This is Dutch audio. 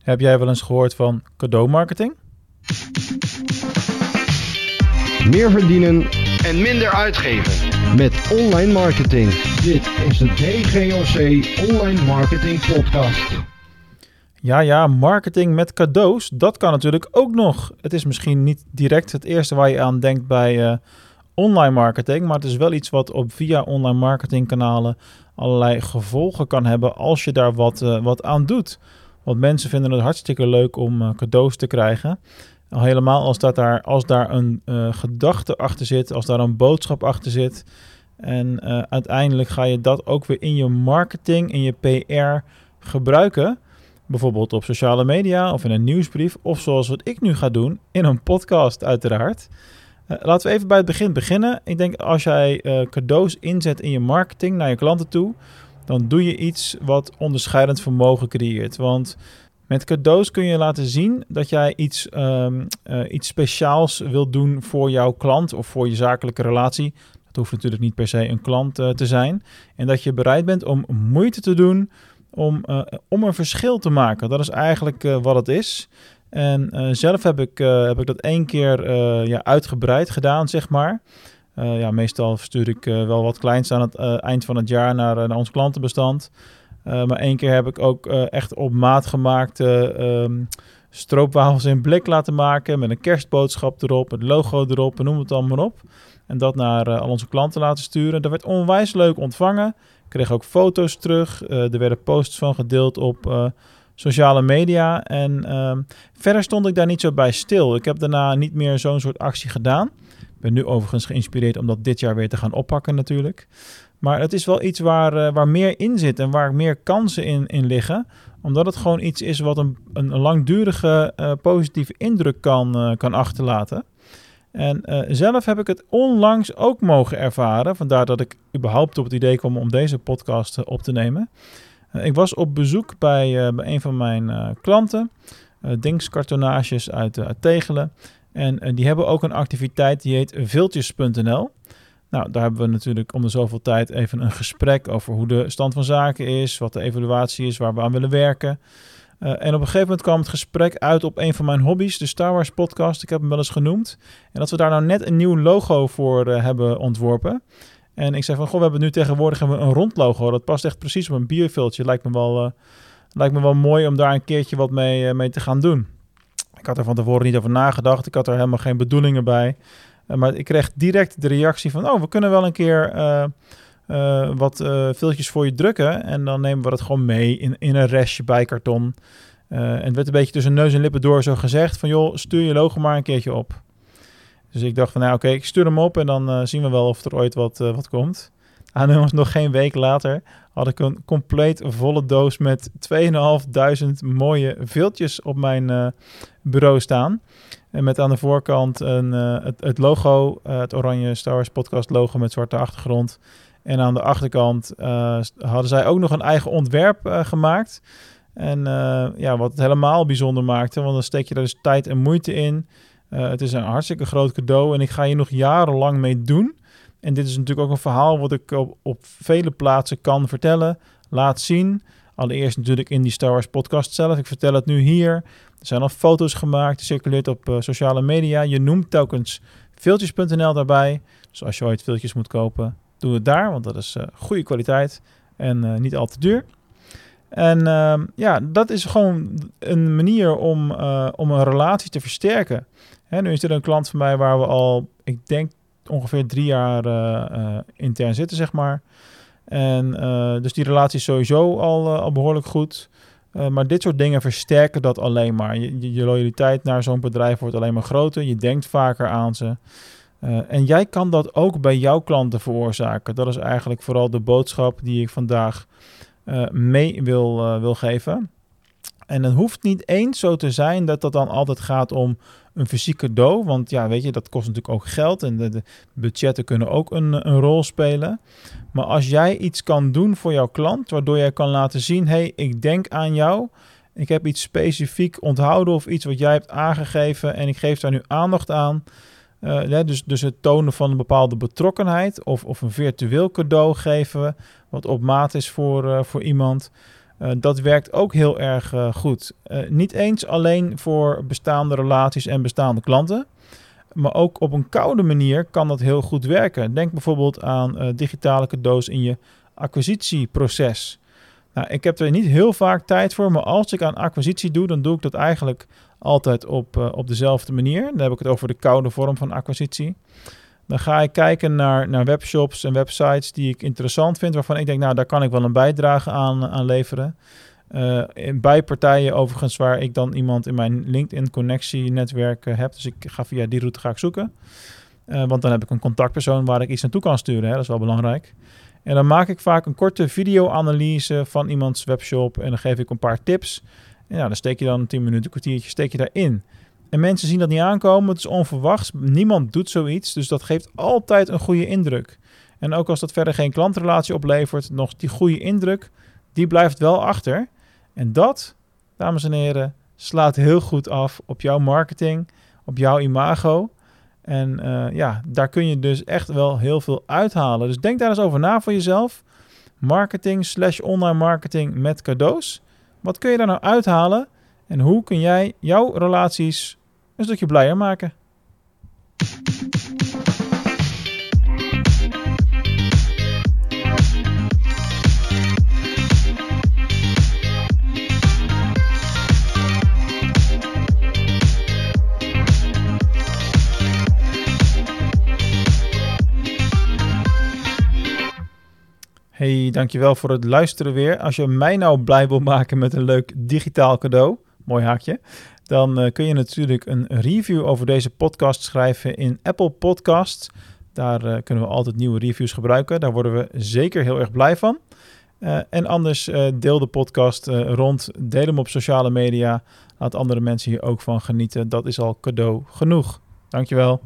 Heb jij wel eens gehoord van cadeaumarketing? Meer verdienen en minder uitgeven. met online marketing. Dit is de DGOC Online Marketing Podcast. Ja, ja, marketing met cadeaus, dat kan natuurlijk ook nog. Het is misschien niet direct het eerste waar je aan denkt bij eh, online marketing, maar het is wel iets wat op via online marketingkanalen allerlei gevolgen kan hebben als je daar wat, eh, wat aan doet. Want mensen vinden het hartstikke leuk om eh, cadeaus te krijgen. Al helemaal als, dat daar, als daar een eh, gedachte achter zit, als daar een boodschap achter zit. En eh, uiteindelijk ga je dat ook weer in je marketing, in je PR gebruiken. Bijvoorbeeld op sociale media of in een nieuwsbrief. Of zoals wat ik nu ga doen, in een podcast uiteraard. Laten we even bij het begin beginnen. Ik denk als jij cadeaus inzet in je marketing naar je klanten toe, dan doe je iets wat onderscheidend vermogen creëert. Want met cadeaus kun je laten zien dat jij iets, ehm, eh, iets speciaals wilt doen voor jouw klant of voor je zakelijke relatie. Het hoeft natuurlijk niet per se een klant eh, te zijn. En dat je bereid bent om moeite te doen om, eh, om een verschil te maken. Dat is eigenlijk wat het is. En zelf heb ik, heb ik dat één keer ja, uitgebreid gedaan, zeg maar. Eh, ja, meestal stuur ik eh, wel wat kleins aan het eh, eind van het jaar naar, naar ons klantenbestand. Maar één keer heb ik ook echt op maat gemaakte ehm, stroopwafels in blik laten maken. Met een kerstboodschap erop, het logo erop noem het allemaal op. En dat naar al onze klanten laten sturen. Dat werd onwijs leuk ontvangen. Ik kreeg ook foto's terug. Er werden posts van gedeeld op sociale media. En ehm, verder stond ik daar niet zo bij stil. Ik heb daarna niet meer zo'n soort actie gedaan. Ik ben nu overigens geïnspireerd om dat dit jaar weer te gaan oppakken natuurlijk. Maar het is wel iets waar, eh, waar meer in zit en waar meer kansen in, in liggen. Omdat het gewoon iets is wat een, een langdurige eh, positieve indruk kan, eh, kan achterlaten. En zelf heb ik het onlangs ook mogen ervaren. Vandaar dat ik überhaupt op het idee kwam om deze podcast op te nemen. Eh, ik was op bezoek bij, eh, bij een van mijn eh, klanten. Dingskartonages uit, uit Tegelen. En die hebben ook een activiteit die heet viltjes.nl. Nou, daar hebben we natuurlijk om de zoveel tijd even een gesprek over hoe de stand van zaken is, wat de evaluatie is, waar we aan willen werken. En op een gegeven moment kwam het gesprek uit op een van mijn hobby's, de Star Wars podcast. Ik heb hem wel eens genoemd. En dat we daar nou net een nieuw logo voor hebben ontworpen. En ik zei van, goh, we hebben nu tegenwoordig een rond logo. Dat past echt precies op een bierviltje. Lijkt me wel, eh, lijkt me wel mooi om daar een keertje wat mee, eh, mee te gaan doen. Ik had er van tevoren niet over nagedacht. Ik had er helemaal geen bedoelingen bij. Eh, maar ik kreeg direct de reactie van... oh, we kunnen wel een keer wat viltjes voor je drukken... en dan nemen we dat gewoon mee in, in een restje bijkarton. Eh en het werd een beetje tussen neus en lippen door zo gezegd... van joh, stuur je logo maar een keertje op. Dus ik dacht van, nou oké, ik stuur hem op... en dan eh, zien we wel of er ooit wat, eh, wat komt. En jongens, nog geen week later had ik een compleet volle doos... met 2.500 mooie viltjes op mijn eh, bureau staan... En met aan de voorkant een, het, het logo, het oranje Star Wars podcast logo met zwarte achtergrond. En aan de achterkant hadden zij ook nog een eigen ontwerp gemaakt. En ja, wat het helemaal bijzonder maakte, want dan steek je er dus tijd en moeite in. Eh, het is een hartstikke groot cadeau en ik ga hier nog jarenlang mee doen. En dit is natuurlijk ook een verhaal wat ik op, op vele plaatsen kan vertellen, laat zien. Allereerst natuurlijk in die Star Wars podcast zelf. Ik vertel het nu hier. Er zijn al foto's gemaakt, circuleert op eh, sociale media. Je noemt telkens viltjes.nl daarbij. Dus als je ooit viltjes moet kopen, doe het daar, want dat is eh, goede kwaliteit en niet al te duur. En ehm, ja, dat is gewoon een manier om, om een relatie te versterken. Nu is dit een klant van mij waar we al, ik denk, ongeveer drie jaar eh, eh, intern zitten, zeg maar. En eh, dus die relatie is sowieso al, al behoorlijk goed. Maar dit soort dingen versterken dat alleen maar. Je, loyaliteit naar zo'n bedrijf wordt alleen maar groter. Je denkt vaker aan ze. En jij kan dat ook bij jouw klanten veroorzaken. Dat is eigenlijk vooral de boodschap die ik vandaag mee wil, wil geven. En het hoeft niet eens zo te zijn dat dat dan altijd gaat om een fysiek cadeau. Want ja, weet je, dat kost natuurlijk ook geld. En de, budgetten kunnen ook een, een, rol spelen. Maar als jij iets kan doen voor jouw klant, waardoor jij kan laten zien: hé, hey, ik denk aan jou. Ik heb iets specifiek onthouden of iets wat jij hebt aangegeven en ik geef daar nu aandacht aan. Ja, dus, dus het tonen van een bepaalde betrokkenheid of, of een virtueel cadeau geven wat op maat is voor, uh, voor iemand. Uh, dat werkt ook heel erg uh, goed. Uh, niet eens alleen voor bestaande relaties en bestaande klanten, maar ook op een koude manier kan dat heel goed werken. Denk bijvoorbeeld aan digitale cadeaus in je acquisitieproces. Nou, ik heb er niet heel vaak tijd voor, maar als ik aan acquisitie doe, dan doe ik dat eigenlijk altijd op, op dezelfde manier. Dan heb ik het over de koude vorm van acquisitie. Dan ga ik kijken naar, naar webshops en websites die ik interessant vind, waarvan ik denk, nou, daar kan ik wel een bijdrage aan, aan leveren. Uh, bij partijen overigens waar ik dan iemand in mijn LinkedIn connectie netwerk uh, heb. Dus ik ga via die route ga ik zoeken. Uh, want dan heb ik een contactpersoon waar ik iets naartoe kan sturen. Hè? Dat is wel belangrijk. En dan maak ik vaak een korte video-analyse van iemands webshop. En dan geef ik een paar tips. En ja, dan steek je dan een 10 minuten, kwartiertje, steek je daarin. En mensen zien dat niet aankomen. Het is onverwachts. Niemand doet zoiets. Dus dat geeft altijd een goede indruk. En ook als dat verder geen klantrelatie oplevert, nog die goede indruk, die blijft wel achter. En dat, dames en heren, slaat heel goed af op jouw marketing, op jouw imago. En uh, ja, daar kun je dus echt wel heel veel uithalen. Dus denk daar eens over na voor jezelf. Marketing slash online marketing met cadeaus. Wat kun je daar nou uithalen? En hoe kun jij jouw relaties een stukje blijer maken. Hey, dankjewel voor het luisteren weer. Als je mij nou blij wil maken met een leuk digitaal cadeau, mooi haakje, dan uh, kun je natuurlijk een review over deze podcast schrijven in Apple Podcasts. Daar uh, kunnen we altijd nieuwe reviews gebruiken. Daar worden we zeker heel erg blij van. Uh, en anders deel de podcast rond, deel hem op sociale media. Laat andere mensen hier ook van genieten. Dat is al cadeau genoeg. Dankjewel.